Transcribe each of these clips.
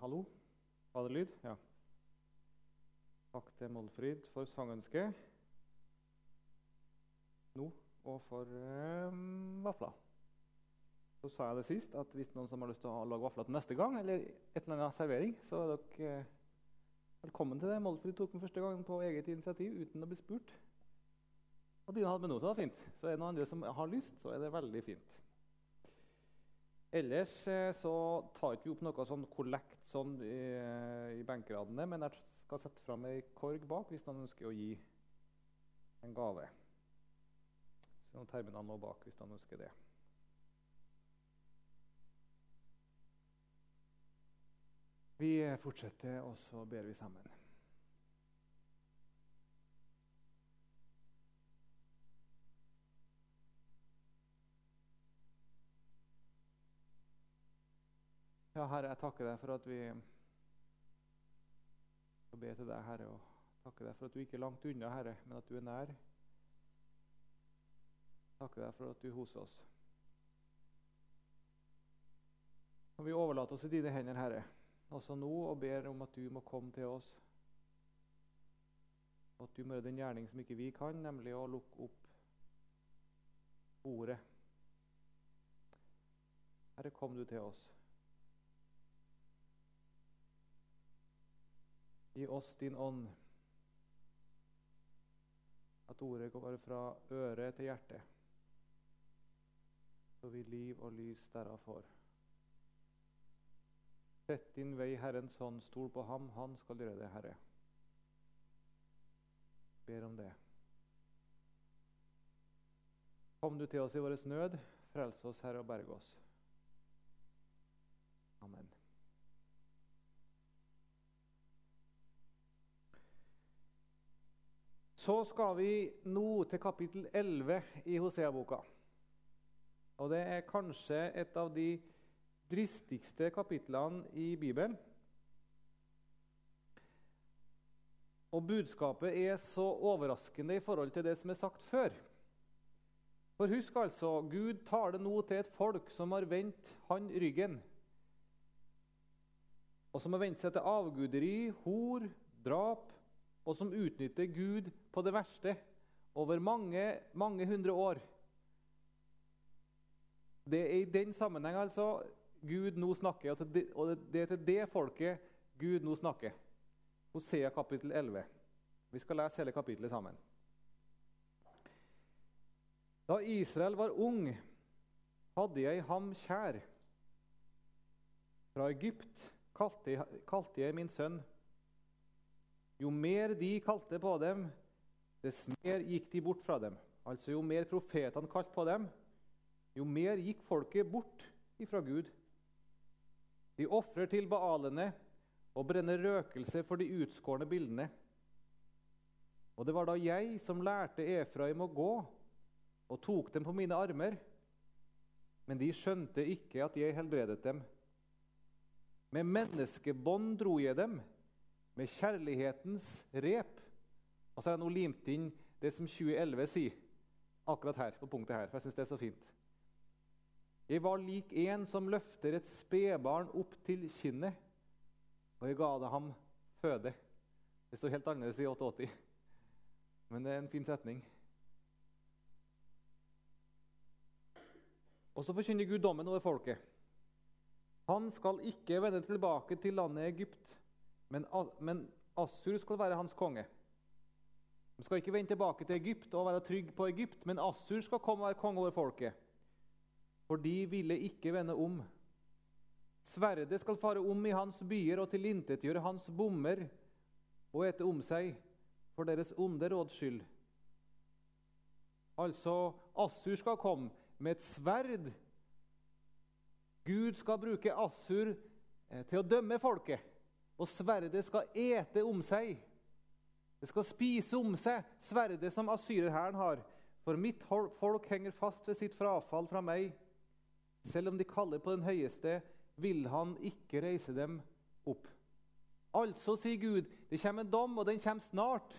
Hallo? Var det lyd? Ja. Takk til Målfrid for sangønsket nå og for eh, vafler. Så sa jeg det sist at hvis noen som har lyst til å lage vafler til neste gang, eller et eller annet servering, så er dere eh, velkommen til det. Målfrid tok den første gangen på eget initiativ uten å bli spurt. Og Dina hadde med noe, så det var fint. Så er det noen andre som har lyst, så er det veldig fint. Ellers eh, så tar ikke vi opp noe sånn kollekt sånn i, i benkeradene, men jeg skal sette fram ei korg bak hvis noen ønsker å gi en gave. Så terminene nå bak hvis noen ønsker det. Vi fortsetter, og så ber vi sammen. Herre, jeg takker deg for at vi skal be til deg, Herre, og takker deg for at du ikke er langt unna, Herre, men at du er nær. Takker deg for at du er hos oss. Og Vi overlater oss i dine hender, Herre, også nå, og ber om at du må komme til oss. Og at du må gjøre den gjerning som ikke vi kan, nemlig å lukke opp ordet. Herre, kom du til oss. Gi oss din ånd. At ordet går fra øre til hjerte, så vi liv og lys derav får. Sett din vei Herrens hånd, stol på ham, han skal gjøre det, Herre. Ber om det. Kom du til oss i vår nød, frels oss, Herre, og berg oss. Amen. Så skal vi nå til kapittel 11 i Hosea-boka. Og det er kanskje et av de dristigste kapitlene i Bibelen. Og budskapet er så overraskende i forhold til det som er sagt før. For husk altså, Gud taler nå til et folk som har vendt han ryggen. Og som har vendt seg til avguderi, hor, drap, og som utnytter Gud på det verste over mange, mange hundre år. Det er i den sammenheng altså Gud nå snakker, og det er til det folket Gud nå snakker. Hosea kapittel 11. Vi skal lese hele kapittelet sammen. Da Israel var ung, hadde jeg ham kjær. Fra Egypt kalte jeg min sønn. Jo mer de kalte på dem, dess mer gikk de bort fra dem. Altså Jo mer profetene kalte på dem, jo mer gikk folket bort ifra Gud. De ofrer til baalene og brenner røkelse for de utskårne bildene. Og det var da jeg som lærte Efraim å gå, og tok dem på mine armer. Men de skjønte ikke at jeg helbredet dem. Med menneskebånd dro jeg dem med kjærlighetens rep. Og så har jeg nå limt inn det som 2011 sier akkurat her. på punktet her, for jeg synes det er så fint. Jeg var lik en som løfter et spedbarn opp til kinnet, og jeg ga det ham føde. Det står helt annerledes i 88, men det er en fin setning. Og så forkynner Gud dommen over folket. Han skal ikke vende tilbake til landet Egypt men, men Assur skal være hans konge. De skal ikke vende tilbake til Egypt og være trygge på Egypt, men Assur skal komme og være konge over folket. For de ville ikke vende om. Sverdet skal fare om i hans byer og tilintetgjøre hans bommer og ete om seg for deres onde råds skyld. Altså, Assur skal komme med et sverd. Gud skal bruke Assur eh, til å dømme folket. Og sverdet skal ete om seg. Det skal spise om seg, sverdet som asyrerhæren har. For mitt folk henger fast ved sitt frafall fra meg. Selv om de kaller på den høyeste, vil han ikke reise dem opp. Altså, sier Gud, det kommer en dom, og den kommer snart.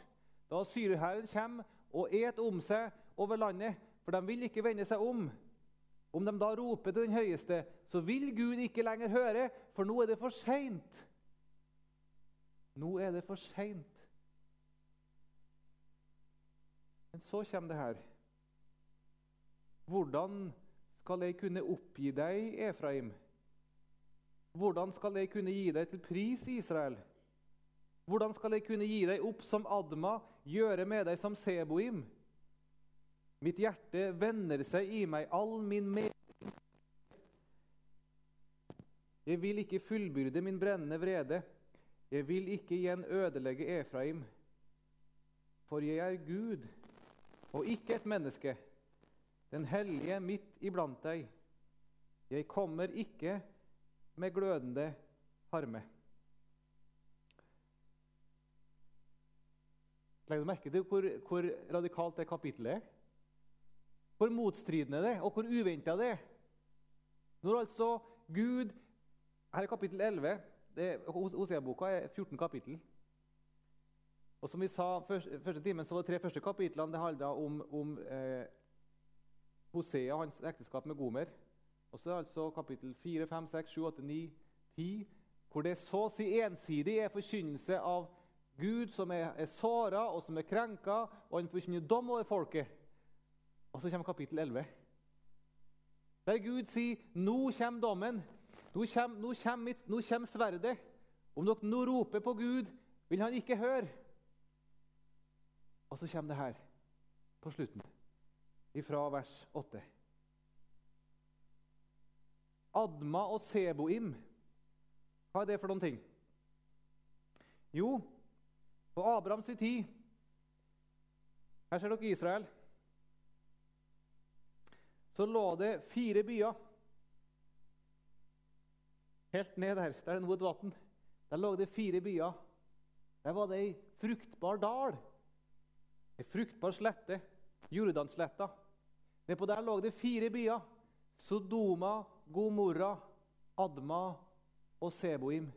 Da asyrerhæren kommer og et om seg over landet, for de vil ikke vende seg om. Om de da roper til den høyeste, så vil Gud ikke lenger høre, for nå er det for seint. Nå er det for seint. Men så kommer det her. Hvordan skal jeg kunne oppgi deg, Efraim? Hvordan skal jeg kunne gi deg til pris, Israel? Hvordan skal jeg kunne gi deg opp som Adma, gjøre med deg som Seboim? Mitt hjerte vender seg i meg, all min mening. Jeg vil ikke fullbyrde min brennende vrede. Jeg vil ikke igjen ødelegge Efraim. For jeg er Gud og ikke et menneske, den hellige midt iblant deg. Jeg kommer ikke med glødende harme. Legger du merke til hvor, hvor radikalt det kapittelet er? Hvor motstridende det er, og hvor uventa det er. Når altså Gud Her er kapittel 11. Hosea-boka er 14 kapittel. Og som vi sa første, første timen, så var det tre første kapitlene det handla om, om eh, Hosea og hans ekteskap med Gomer. Og så er det altså kapittel 4, 5, 6, 7, 8, 9, 10, hvor det så å si ensidig er forkynnelse av Gud som er, er såra og som er krenka, og han forkynner dom over folket. Og så kommer kapittel 11, der Gud sier nå kommer dommen. Nå kommer, nå kommer, nå kommer sverdet. Om dere nå roper på Gud, vil han ikke høre. Og så kommer det her på slutten, ifra vers 8. Adma og Seboim, hva er det for noen ting? Jo, på Abrahams tid Her ser dere Israel. Så lå det fire byer helt ned der. Der er nå et vann. Der lå det fire byer. Der var det ei fruktbar dal. Ei fruktbar slette. Jordansletta. Nedpå der lå det fire byer. Sodoma, Gomorra, Adma og Seboim.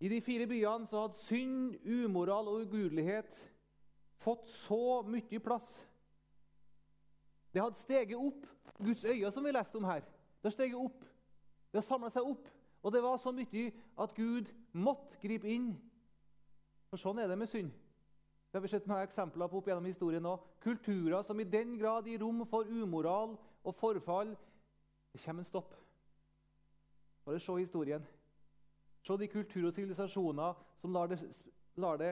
I de fire byene så hadde synd, umoral og ugudelighet fått så mye plass. Det hadde steget opp. Guds øyne, som vi leste om her, det har steget opp. Det har samla seg opp. Og det var så mye at Gud måtte gripe inn. For sånn er det med synd. Det har vi sett mange eksempler på opp gjennom historien nå. Kulturer som i den grad gir rom for umoral og forfall. Det kommer en stopp. Bare se historien. Se de kulturer og sivilisasjoner som lar det, lar det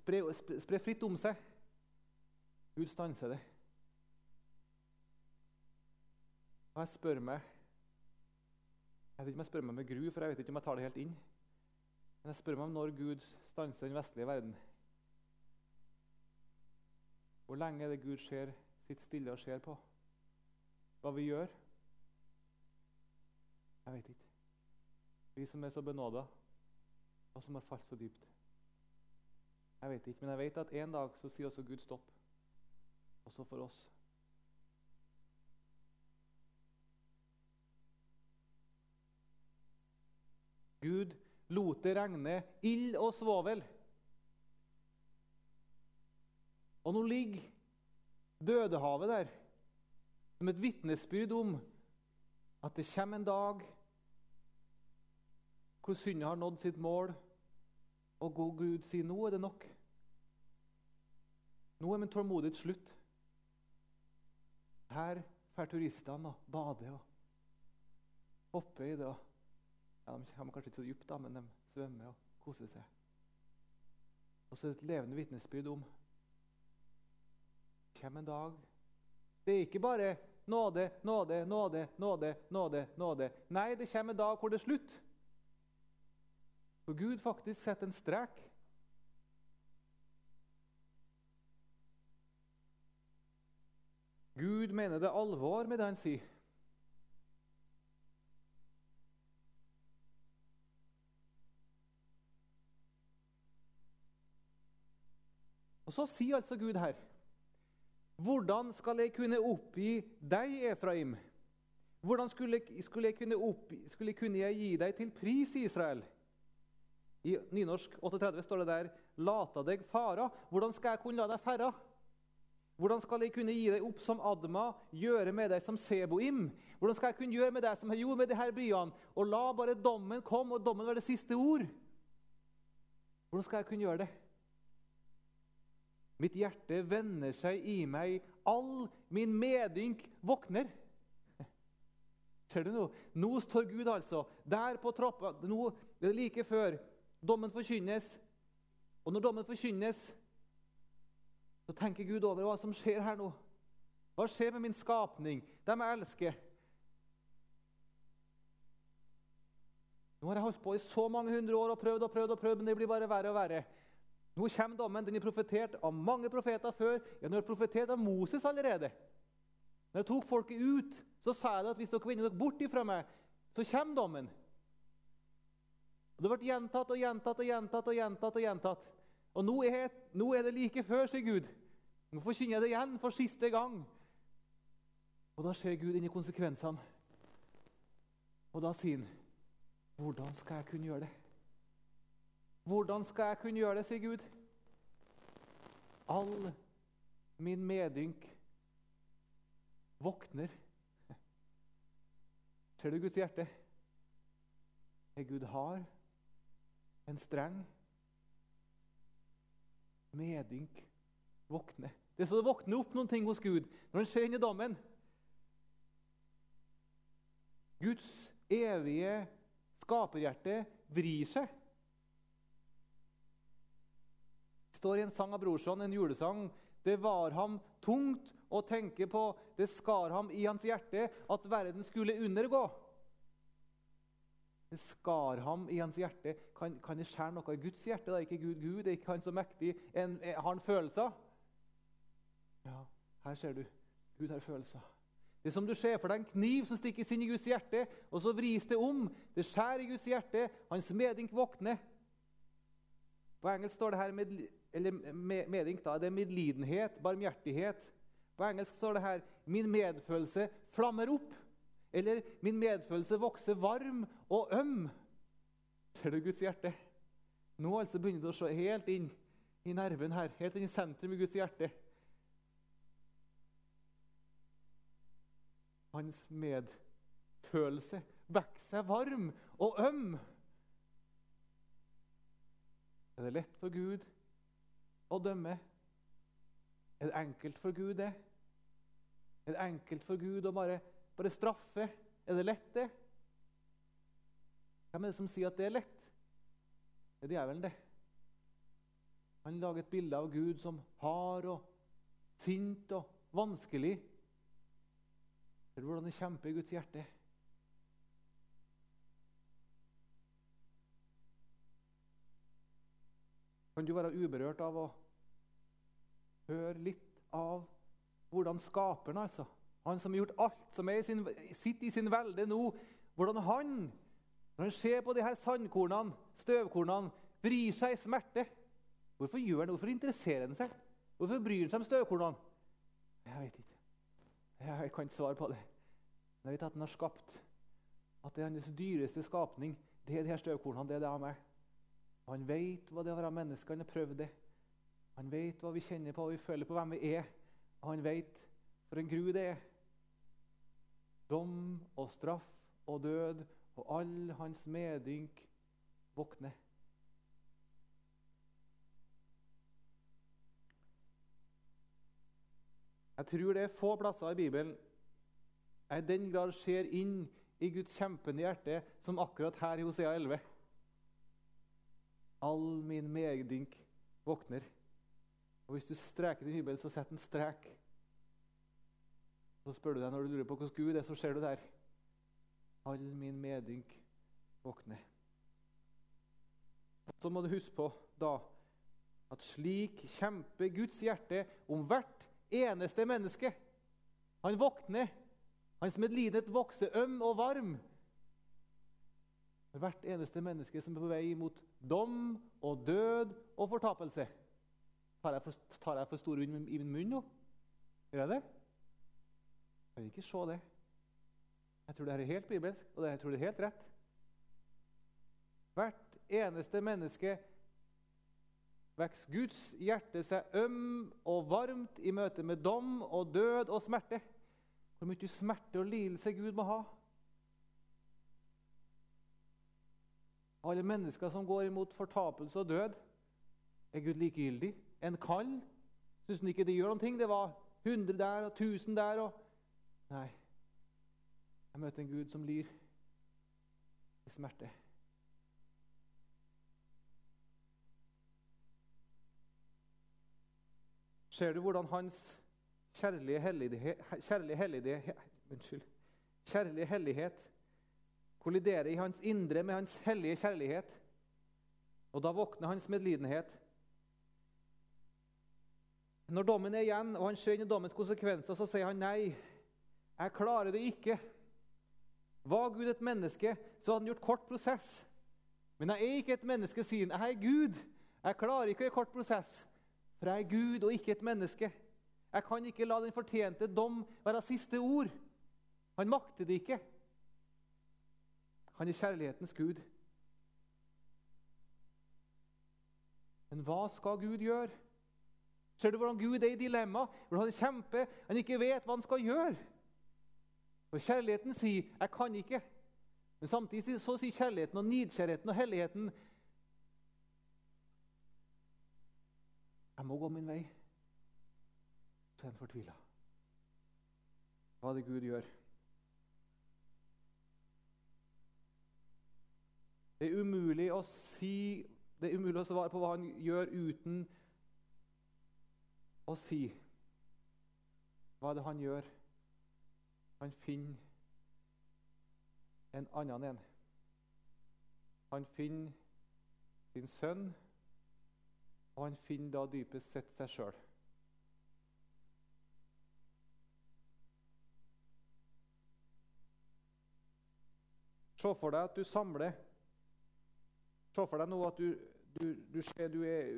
spre, spre, fritt om seg. Gud stanser det. Og jeg spør meg Jeg vet ikke om jeg spør meg med gru, for jeg vet ikke om jeg tar det helt inn. Men jeg spør meg om når Gud stanser den vestlige verden. Hvor lenge er det Gud ser, sitter stille og ser på hva vi gjør? Jeg vet ikke. Vi som er så benåda, og som har falt så dypt. Jeg vet ikke, men jeg vet at en dag så sier også Gud stopp. Også for oss. Gud lot det regne ild og svovel. Og nå ligger Dødehavet der som et vitnesbyrd om at det kommer en dag hvor syndet har nådd sitt mål, og god Gud sier nå er det nok. Nå er min tålmodighet slutt. Her drar turistene og bader og hopper i det. Ja, de kommer kanskje ikke så dypt, da, men de svømmer og koser seg. Og så er det et levende vitnesbyrd om det kommer en dag Det er ikke bare nåde, nåde, nåde, nåde, nåde. nåde. Nei, det kommer en dag hvor det er slutt. For Gud faktisk setter en strek. Gud mener det er alvor med det han sier. Og Så sier altså Gud her Hvordan skal jeg kunne oppgi deg, Efraim? Hvordan skulle, skulle, jeg kunne oppgi, skulle kunne gi deg til pris, Israel? I nynorsk 38 står det der 'lata deg fara'. Hvordan skal jeg kunne la deg ferde? Hvordan skal jeg kunne gi deg opp som Adma, gjøre med deg som Seboim? Hvordan skal jeg kunne gjøre med deg som jeg gjorde med disse byene, og la bare dommen komme, og dommen være det siste ord? Hvordan skal jeg kunne gjøre det? Mitt hjerte vender seg i meg, all min medynk våkner. Ser du nå? Nå står Gud altså der på trappa. Nå er det like før dommen forkynnes. Og når dommen forkynnes, så tenker Gud over hva som skjer her nå. Hva skjer med min skapning, dem jeg elsker? Nå har jeg holdt på i så mange hundre år og prøvd og prøvd, og prøvd, men det blir bare verre og verre. Nå kommer dommen. Den er profetert av mange profeter før. Ja, den er profetert av Moses allerede. Når jeg tok folket ut, så sa jeg at hvis dere vender dere bort ifra meg, så kommer dommen. Og Det ble gjentatt og gjentatt og gjentatt. Og gjentatt og gjentatt. Og nå er, nå er det like før, sier Gud. Nå forkynner jeg det igjen for siste gang. Og da ser Gud inn i konsekvensene. Og da sier han, 'Hvordan skal jeg kunne gjøre det?' Hvordan skal jeg kunne gjøre det, sier Gud. All min medynk våkner. Ser du Guds hjerte? Er Gud hard? En streng? Medynk våkner. Det er så det våkner opp noen ting hos Gud når han ser inn i dommen. Guds evige skaperhjerte vrir seg. Står i en sang av Brorson, en julesang. Det var ham tungt å tenke på, det skar ham i hans hjerte at verden skulle undergå. Det skar ham i hans hjerte. Kan, kan det skjære noe i Guds hjerte? Det er ikke Gud Gud, det er ikke han så mektig. En, en, har han følelser? Ja, her ser du. Gud har følelser. Det er som du ser for deg en kniv som stikkes inn i Guds hjerte, og så vris det om. Det skjærer i Guds hjerte. Hans medink våkner. På engelsk står det her med, eller medink, da, det er medlidenhet, barmhjertighet. På engelsk står det her 'min medfølelse flammer opp'. Eller 'min medfølelse vokser varm og øm'. Ser du Guds hjerte? Nå altså begynner du å se helt inn i nerven her, helt inn i sentrum i Guds hjerte. Hans medfølelse vokser varm og øm. Er det lett for Gud å dømme? Er det enkelt for Gud, det? Er det enkelt for Gud å bare, bare straffe? Er det lett, det? Hvem er det som sier at det er lett? Det er djevelen, det. Han lager et bilde av Gud som hard og sint og vanskelig. Ser du hvordan det kjemper i Guds hjerte? Kan du være uberørt av å høre litt av hvordan skaperen, altså, han som har gjort alt, som er i sin, sitter i sin velde nå, hvordan han, når han ser på de her sandkornene, støvkornene, vrir seg i smerte Hvorfor gjør han det? Hvorfor interesserer han seg? Hvorfor bryr han seg om støvkornene? Jeg vet ikke. Jeg kan ikke svare på det. Men jeg vet at han har skapt at det er hans dyreste skapning. Det er de her støvkornene. Det er det av meg. Han vet hva det er å være menneske. Han har prøvd det. Han vet hva vi kjenner på, hva vi føler på, hvem vi er. Og han vet for en gru det er. Dom og straff og død og all hans medynk våkner. Jeg tror det er få plasser i Bibelen jeg i den grad ser inn i Guds kjempende hjerte som akkurat her i Hosea 11. All min medynk våkner. Og Hvis du streker din hybel, så sett en strek. Så spør du deg når du lurer på hvordan Gud er, så ser du der. All min medynk våkner. Så må du huske på da at slik kjemper Guds hjerte om hvert eneste menneske. Han våkner. Hans medlidenhet vokser øm og varm. Hvert eneste menneske som er på vei mot dom og død og fortapelse. Tar jeg for, tar jeg for stor ord i min munn nå? Gjør jeg det? Jeg vil ikke se det. Jeg tror det er helt bibelsk, og jeg tror det er helt rett. Hvert eneste menneske vokser Guds hjerte seg øm og varmt i møte med dom og død og smerte. Hvor mye smerte og lidelse Gud må ha. Alle mennesker som går imot fortapelse og død, er Gud likegyldig. En kall syns han ikke det gjør noen ting. Det var 100 der og 1000 der. og... Nei, jeg møter en Gud som lir i smerte. Ser du hvordan hans kjærlige hellighet, kjærlige hellighet, kjærlige hellighet kolliderer i hans indre med hans hellige kjærlighet? Og da våkner hans medlidenhet. Når dommen er igjen, og han i dommens konsekvenser, så sier han nei. Jeg klarer det ikke. Var Gud et menneske, så hadde han gjort kort prosess. Men jeg er ikke et menneske, sier han. Jeg er Gud. Jeg klarer ikke å gjøre kort prosess. For jeg er Gud og ikke et menneske. Jeg kan ikke la den fortjente dom være siste ord. Han makter det ikke. Han er kjærlighetens Gud. Men hva skal Gud gjøre? Ser du hvordan Gud er i dilemma? Hvordan han kjemper, han ikke vet hva han skal gjøre? For Kjærligheten sier 'jeg kan ikke'. Men samtidig så sier kjærligheten og nidkjærheten og helligheten Jeg må gå min vei. Så er han fortvila. Hva er det Gud gjør? Det er umulig å si Det er umulig å svare på hva han gjør uten å si hva er han gjør. Han finner en annen en. Han finner sin sønn og han finner da dypest sett seg sjøl. Se for deg at du samler Se for deg nå at du, du, du, ser, du, er,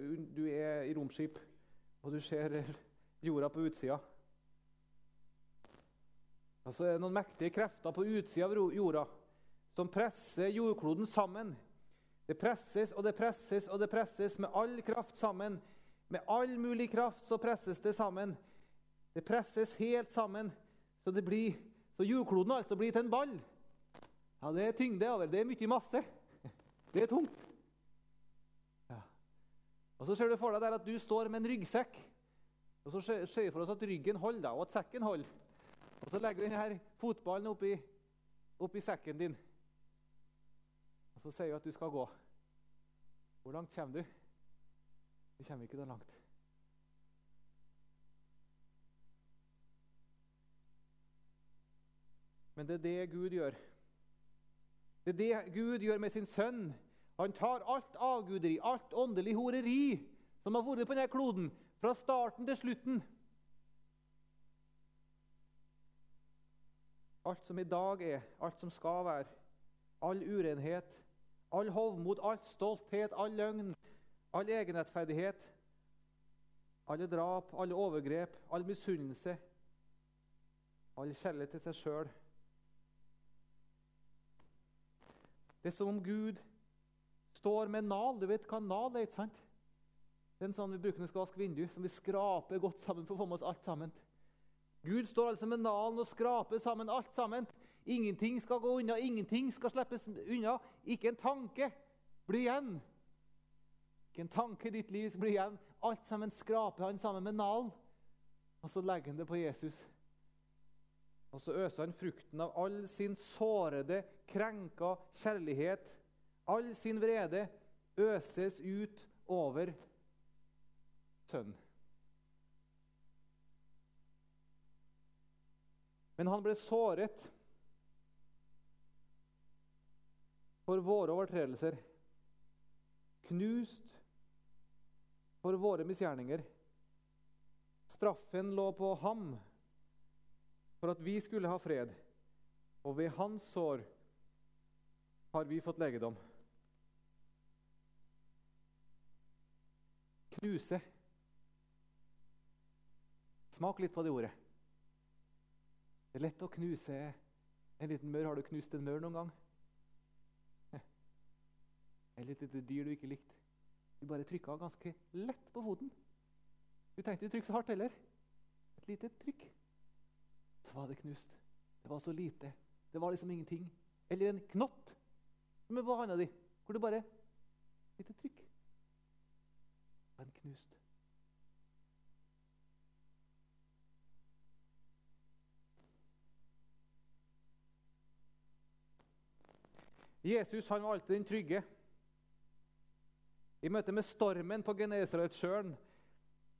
er i romskip, og du ser jorda på utsida. Og så er det noen mektige krefter på utsida av jorda som presser jordkloden sammen det presses og det presses og det presses med all kraft sammen. Med all mulig kraft så presses det sammen. Det presses helt sammen, så, det blir, så jordkloden altså blir til en ball. Ja, Det er tyngde over. Det er mye masse. Det er tungt. Og Så ser du for deg der at du står med en ryggsekk. Og Så ser vi for oss at ryggen holder, og at sekken holder. Og Så legger du denne fotballen oppi, oppi sekken din. Og så sier du at du skal gå. Hvor langt kommer du? Du kommer ikke noe langt. Men det er det Gud gjør. Det er det Gud gjør med sin sønn. Han tar alt avguderi, alt åndelig horeri som har vært på denne kloden, fra starten til slutten. Alt som i dag er, alt som skal være, all urenhet, All hovmod, all stolthet, all løgn, all egenrettferdighet, alle drap, alle overgrep, all misunnelse, all kjærlighet til seg sjøl. Det er som om Gud står med nal. Du vet hva nal er? ikke sant? Det er en sånn vi bruker når vi skal vaske vindu, som vi skraper godt sammen for å få med oss alt sammen. Gud står altså med nalen og skraper sammen alt sammen. Ingenting skal gå unna, ingenting skal slippes unna. Ikke en tanke blir igjen. Ikke en tanke i ditt liv skal bli igjen. Alt sammen skraper han sammen med nalen. Og så legger han det på Jesus. Og så øser han frukten av all sin sårede, krenka kjærlighet. All sin vrede øses ut over sønnen. Men han ble såret for våre overtredelser, knust for våre misgjerninger. Straffen lå på ham for at vi skulle ha fred, og ved hans sår har vi fått legedom. Knuse. Smak litt på det ordet. Det er lett å knuse en liten mør. Har du knust en mør noen gang? Eller et lite dyr du ikke likte. Du bare trykka ganske lett på foten. Du trengte ikke trykke så hardt heller. Et lite trykk. Så var det knust. Det var så lite. Det var liksom ingenting. Eller en knott som er på handa di, hvor det bare et lite trykk. Den knust. Jesus han var alltid den trygge. I møte med stormen på Genesaretsjøen,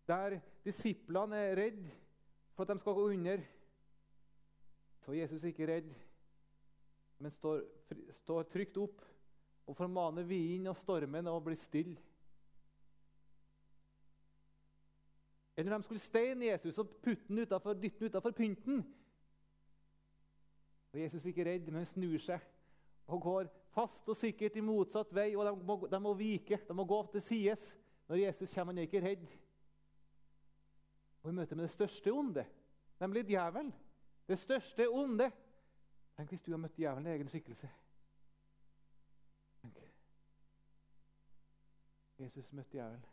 der disiplene er redd for at de skal gå under, så er Jesus ikke redd, men står, står trygt opp og formaner vinden og stormen og blir stille. Eller når de skulle steine Jesus og putte den utenfor, dytte den utafor pynten. Og Jesus er ikke redd, men snur seg og går fast og sikkert i motsatt vei. og De må, de må vike, de må gå til sides. Når Jesus kommer, han er ikke redd. Og I møte med det største onde, nemlig djevelen, det største onde Tenk hvis du har møtt djevelen i egen skikkelse. Tenk. Jesus møtte djevelen.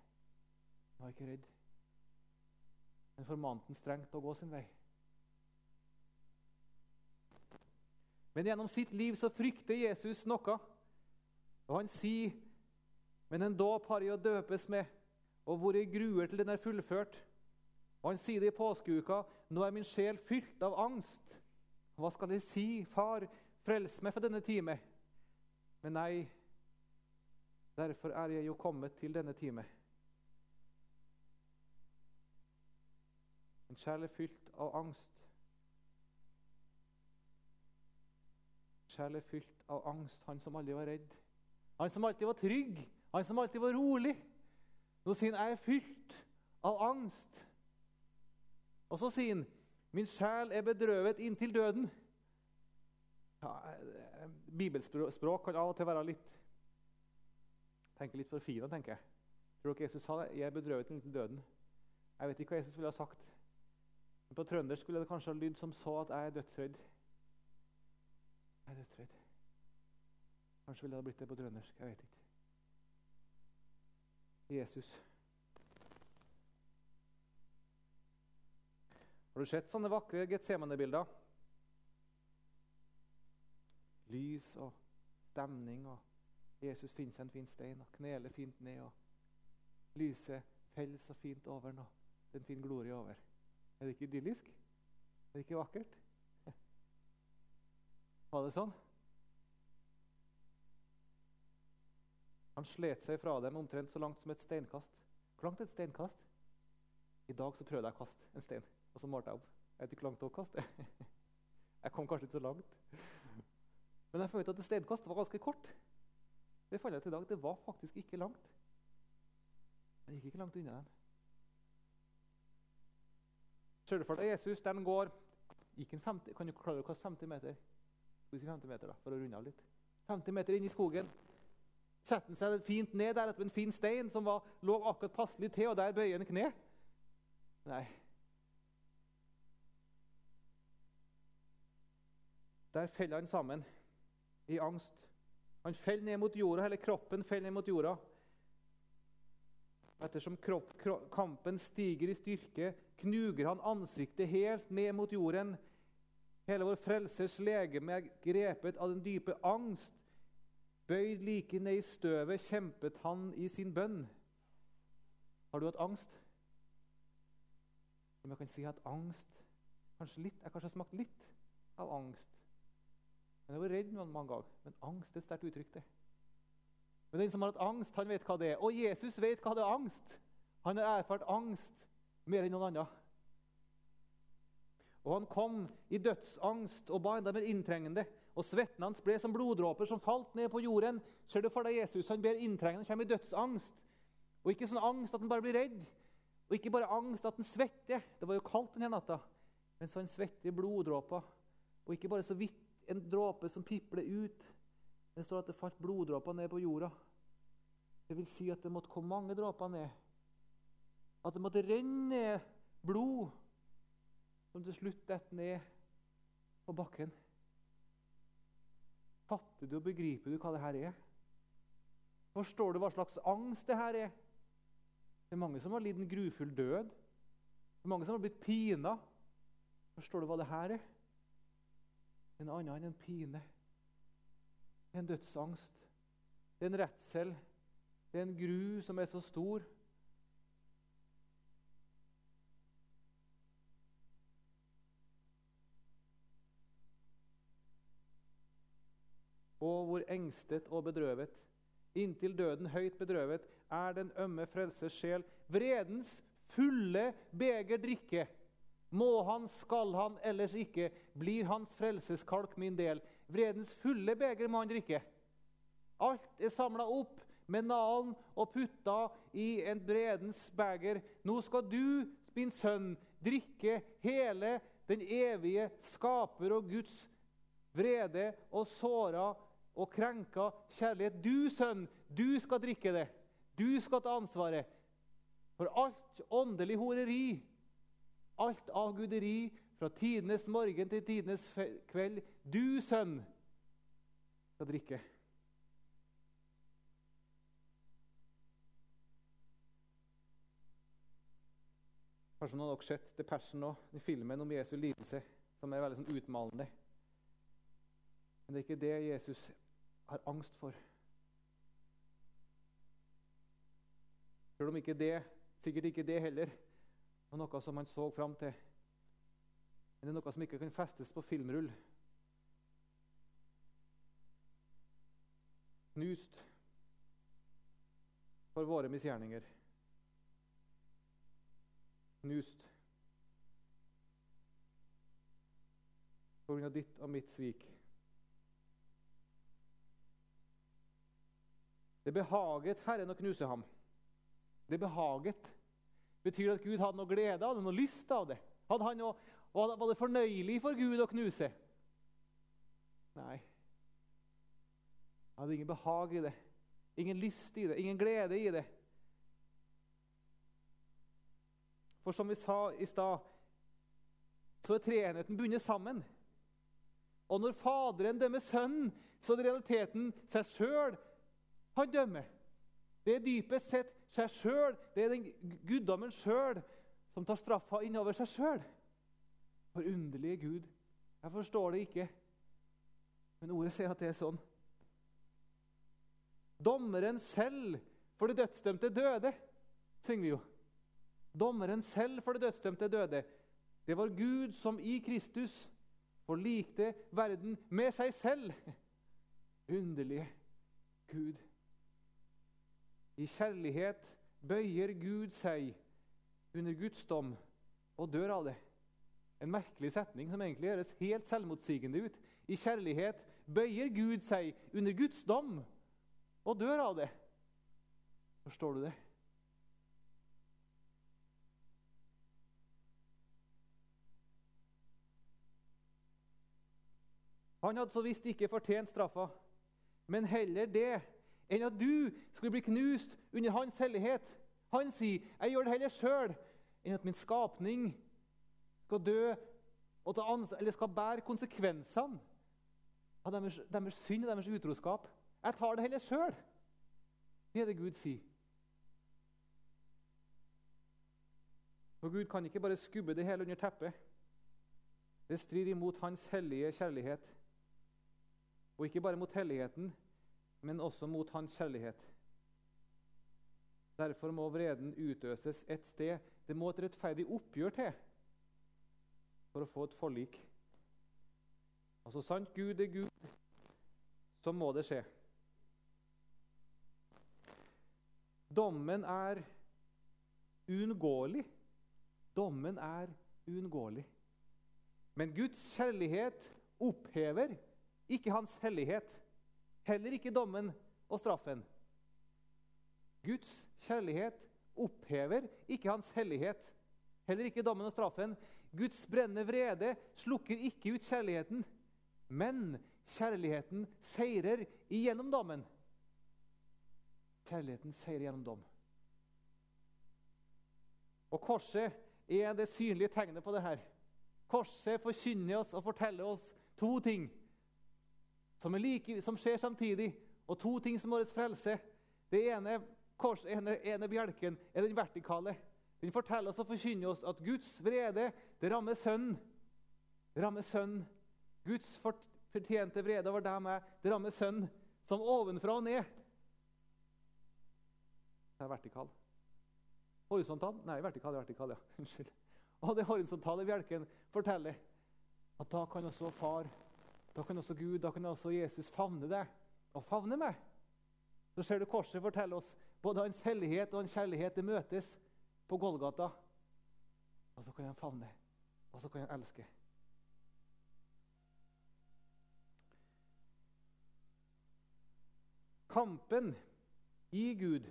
Han var ikke redd. Men formante ham strengt å gå sin vei. Men gjennom sitt liv så frykter Jesus noe. Og han sier, 'Men en dåp har jeg å døpes med, og hvor jeg gruer til den er fullført.' Og han sier det i påskeuka, 'Nå er min sjel fylt av angst.' Hva skal jeg si? Far, frels meg fra denne time. Men nei, derfor er jeg jo kommet til denne time. En sjel er fylt av angst. En er fylt av angst. Han som aldri var redd. Han som alltid var trygg. Han som alltid var rolig. Nå sier han, 'Jeg er fylt av angst'. Og så sier han, 'Min sjel er bedrøvet inntil døden'. Ja, bibelspråk kan av og til være litt tenke litt for fine, tenker jeg. Tror dere Jesus sa det? 'Jeg er bedrøvet inntil døden'. Jeg vet ikke hva Jesus ville ha sagt. På trøndersk skulle det kanskje ha lydd som så at jeg er dødsredd. Jeg er dødsredd. Kanskje ville det ha blitt det på trøndersk. Jeg vet ikke. Jesus. Har du sett sånne vakre Getsemane-bilder? Lys og stemning, og Jesus finner seg en fin stein og kneler fint ned. og Lyset faller så fint over den, og det er en fin glorie over. Er det ikke idyllisk? Er det ikke vakkert? Var det sånn? Han slet seg fra dem omtrent så langt som et steinkast. Hvor langt er et steinkast? I dag så prøvde jeg å kaste en stein, og så målte jeg opp. Jeg vet ikke hvor langt det å kaste. Jeg kom kanskje ikke så langt. Men jeg følte at et steinkast var ganske kort. Det fant jeg til i dag. Det var faktisk ikke langt. Jeg gikk ikke langt unna dem. Ser du for deg Jesus der han går gikk en 50, Kan du klare å kaste 50 meter? Skal vi si 50 meter, da, for å runde av litt. 50 meter inn i skogen. Setter han seg fint ned der etter en fin stein som var, lå akkurat passelig til, og der bøyer han kne. Nei. Der faller han sammen i angst. Han faller ned mot jorda, hele kroppen faller ned mot jorda. Ettersom kropp, kropp, kampen stiger i styrke, knuger han ansiktet helt ned mot jorden. Hele vår frelsers legeme er grepet av den dype angst. Bøyd like ned i støvet kjempet han i sin bønn. Har du hatt angst? Om jeg kan si at angst kanskje litt, Jeg kanskje har smakt litt av angst. Men Jeg var redd mange ganger. Men angst er et sterkt uttrykk. det. Men den som har hatt angst, han vet hva det er. Og Jesus vet hva det er angst. Han har erfart angst mer enn noen andre. Og han kom i dødsangst og ba enda mer inntrengende. Og svetten hans ble som bloddråper som falt ned på jorden. Ser du for deg Jesus? Han ber inntrengende, kommer i dødsangst. Og ikke sånn angst at han bare blir redd. Og ikke bare angst at han svetter. Det var jo kaldt denne natta. Men så han svetter bloddråper. Og ikke bare så vidt en dråpe som pipler ut. Det står at det falt bloddråper ned på jorda. Det vil si at det måtte komme mange dråper ned. At det måtte renne blod som til slutt detter ned på bakken. Fatter du og begriper du hva det her er? Forstår du hva slags angst det her er? Det er mange som har lidd en grufull død. Det er mange som har blitt pina. Forstår du hva det her er? En annen enn en pine. Det er en dødsangst. Det er en redsel. Det er en gru som er så stor. Engstet og bedrøvet, inntil døden høyt bedrøvet, er den ømme frelses sjel vredens fulle beger drikke. Må han, skal han, ellers ikke, blir hans frelseskalk min del. Vredens fulle beger må han drikke. Alt er samla opp med nalen og putta i en vredens beger. Nå skal du, min sønn, drikke hele den evige skaper og Guds vrede og såra og krenka kjærlighet. Du, sønn, du skal drikke det. Du skal ta ansvaret for alt åndelig horeri, alt avguderi fra tidenes morgen til tidenes kveld. Du, sønn, skal drikke. Kanskje noen har dere sett The Passion nå, i filmen om Jesu lidelse, som er veldig sånn utmalende. Men det er ikke det Jesus har angst for. Selv om ikke det, sikkert ikke det heller, var noe som han så fram til. Men det er noe som ikke kan festes på filmrull. Knust for våre misgjerninger. Knust på grunn av ditt og mitt svik. Det behaget Herren å knuse ham. Det behaget. Betyr det at Gud hadde noe glede av det, noe lyst av det? Hadde han noe, var det fornøyelig for Gud å knuse? Nei. Han hadde ingen behag i det, ingen lyst i det, ingen glede i det. For som vi sa i stad, så er treenheten bundet sammen. Og når Faderen dømmer Sønnen, så er det realiteten seg sjøl han dømmer. Det er dypest sett seg sjøl. Det er den guddommen sjøl som tar straffa innover seg sjøl. Forunderlige Gud. Jeg forstår det ikke, men ordet sier at det er sånn. Dommeren selv for det dødsdømte døde, synger vi jo. Dommeren selv for det dødsdømte døde. Det var Gud som i Kristus forlikte verden med seg selv. Underlige Gud. I kjærlighet bøyer Gud seg under Guds dom og dør av det. En merkelig setning som egentlig høres helt selvmotsigende ut. I kjærlighet bøyer Gud seg under Guds dom og dør av det. Forstår du det? Han hadde så visst ikke fortjent straffa, men heller det enn at du skulle bli knust under hans hellighet. Han sier, 'Jeg gjør det heller sjøl enn at min skapning skal dø eller skal bære konsekvensene av deres, deres synd og deres utroskap. Jeg tar det heller sjøl.' Det er det Gud sier. For Gud kan ikke bare skubbe det hele under teppet. Det strider imot hans hellige kjærlighet. Og ikke bare mot helligheten, men også mot hans kjærlighet. Derfor må vreden utøses et sted. Det må et rettferdig oppgjør til for å få et forlik. Altså sant Gud er Gud, så må det skje. Dommen er uunngåelig. Dommen er uunngåelig. Men Guds kjærlighet opphever ikke hans hellighet. Heller ikke dommen og straffen. Guds kjærlighet opphever ikke hans hellighet. Heller ikke dommen og straffen. Guds brennende vrede slukker ikke ut kjærligheten. Men kjærligheten seirer igjennom dommen. Kjærligheten seirer gjennom dom. Og korset er det synlige tegnet på det her. Korset forkynner oss og forteller oss to ting som, like, som, skjer samtidig, og to ting som vår frelse. Det ene, kors, ene, ene bjelken er den vertikale. Den forteller oss og forkynner oss at Guds vrede det rammer Sønnen. Det rammer Sønnen. Guds fortjente vrede over deg og meg, det rammer Sønnen, som ovenfra og ned. Det er vertikal. Horisontal? Nei, vertikal er vertikal, ja. Unnskyld. Og det horisontale bjelken forteller at da kan også far, da kan også Gud, da kan også Jesus favne deg og favne meg. Så ser du korset fortelle oss både hans hellighet og hans kjærlighet det møtes på Golgata. Og så kan han favne, og så kan han elske. Kampen i Gud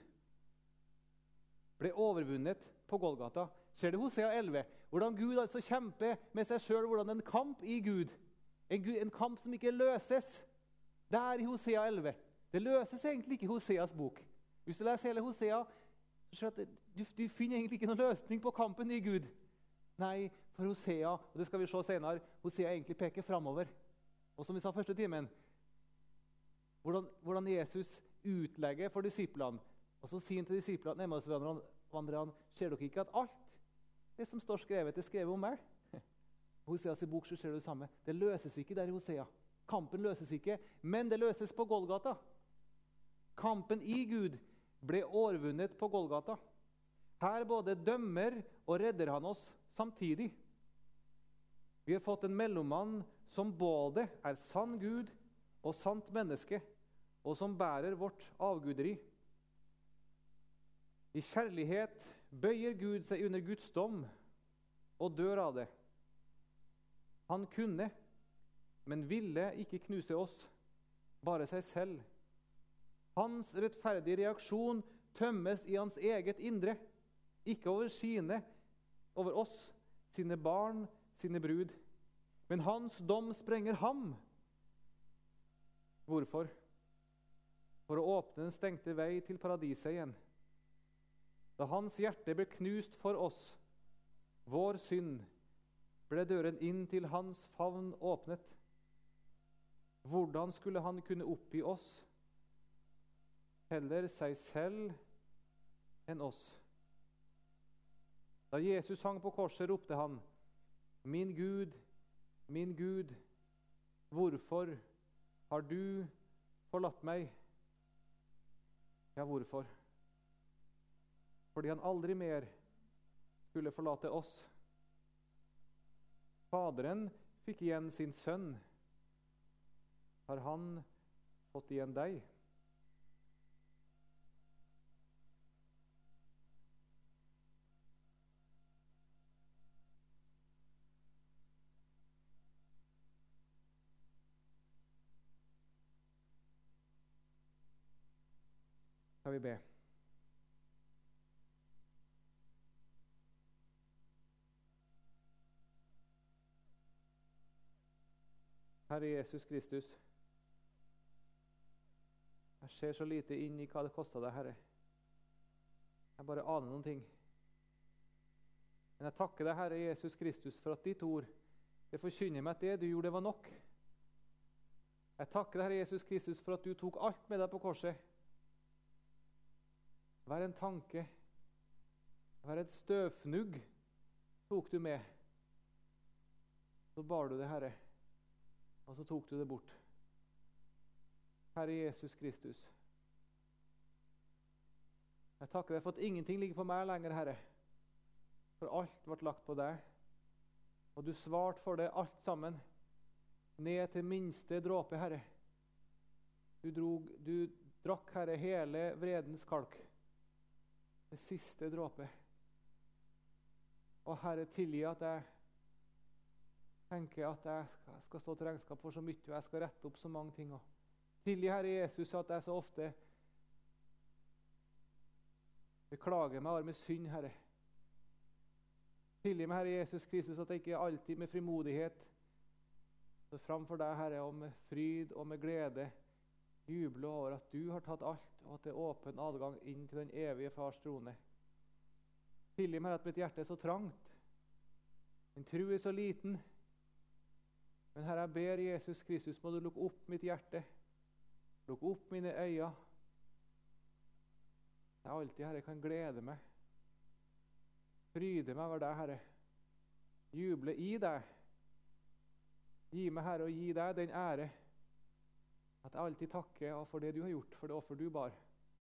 ble overvunnet på Golgata. Ser du Hosea 11? Hvordan Gud altså kjemper med seg sjøl. Hvordan en kamp i Gud. En, en, kamp som ikke løses. Der i Hosea 11. Det løses egentlig ikke i Hoseas bok. Hvis du leser hele Hosea, så du du, finner egentlig ikke noen løsning på kampen i Gud. Nei, for Hosea og det skal vi se senere, Hosea egentlig peker framover. Og som vi sa første timen, hvordan, hvordan Jesus utlegger for disiplene. Og så sier han til disiplene vandrerne, ser dere ikke at alt det som står skrevet, er skrevet om meg? Hoseas bok så ser du det samme. Det løses ikke der i Hosea. Kampen løses ikke, men det løses på Golgata. Kampen i Gud ble overvunnet på Golgata. Her både dømmer og redder han oss samtidig. Vi har fått en mellommann som både er sann Gud og sant menneske, og som bærer vårt avguderi. I kjærlighet bøyer Gud seg under Guds dom og dør av det. Han kunne, men ville ikke knuse oss, bare seg selv. Hans rettferdige reaksjon tømmes i hans eget indre, ikke over sine, over oss, sine barn, sine brud. Men hans dom sprenger ham. Hvorfor? For å åpne den stengte vei til paradiset igjen. Da hans hjerte ble knust for oss, vår synd, ble døren inn til hans favn åpnet. Hvordan skulle han kunne oppgi oss, heller seg selv enn oss? Da Jesus hang på korset, ropte han, 'Min Gud, min Gud, hvorfor har du forlatt meg?' Ja, hvorfor? fordi han aldri mer skulle forlate oss. Faderen fikk igjen sin sønn. Har han fått igjen deg? Skal vi be? Herre Jesus Kristus, jeg ser så lite inn i hva det kosta deg, Herre. Jeg bare aner noen ting. Men jeg takker deg, Herre Jesus Kristus, for at ditt ord det forkynner meg at det du gjorde, det var nok. Jeg takker deg, Herre Jesus Kristus, for at du tok alt med deg på korset. Hver en tanke, hver et støvfnugg tok du med. Så bar du det, Herre. Og så tok du det bort. Herre Jesus Kristus. Jeg takker deg for at ingenting ligger på meg lenger, Herre. For alt ble lagt på deg. Og du svarte for det alt sammen, ned til minste dråpe, Herre. Du, drog, du drakk, Herre, hele vredens kalk. Det siste dråpe. Og Herre, tilgi at jeg tenker at jeg skal, stå til regnskap for så mye, og jeg skal rette opp så mange ting. Tilgi, Herre Jesus, at jeg så ofte beklager meg med synd, Herre. Tilgi meg, Herre Jesus Kristus, at jeg ikke alltid med frimodighet står framfor deg, Herre, og med fryd og med glede jubler over at du har tatt alt, og at det er åpen adgang inn til den evige Fars trone. Tilgi meg at mitt hjerte er så trangt. Min tru er så liten. Men Herre, jeg ber Jesus Kristus, må du lukke opp mitt hjerte. Lukk opp mine øyne. alltid, Herre, kan glede meg, fryde meg over deg, Herre, juble i deg. Gi meg, Herre, og gi deg den ære at jeg alltid takker for det du har gjort, for det offer du bar.